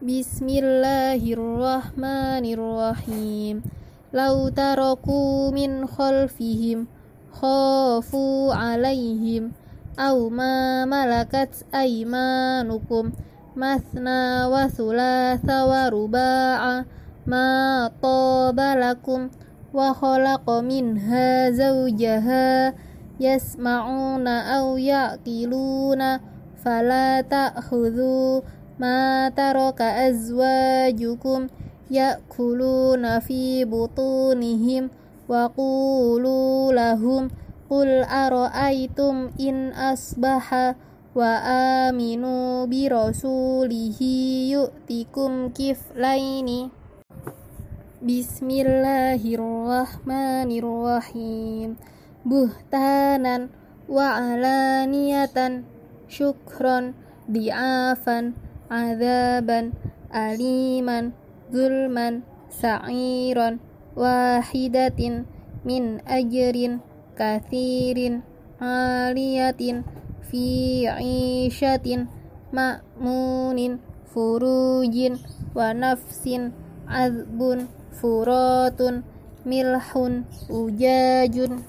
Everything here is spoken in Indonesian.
بسم الله الرحمن الرحيم لو تركوا من خلفهم خافوا عليهم أو ما ملكت أيمانكم مثنى وثلاث ورباع ما طاب لكم وخلق منها زوجها يسمعون أو يعقلون فلا تأخذوا taraka azwajukum ya'kuluna fi butunihim wa qulu lahum qul in asbaha wa aminu bi rasulihi yu'tikum kiflaini Bismillahirrahmanirrahim Buhtanan wa alaniyatan syukron di'afan azaban aliman zulman sa'iran wahidatin min ajrin kathirin aliyatin fi isyatin ma'munin furujin wa nafsin azbun furatun milhun ujajun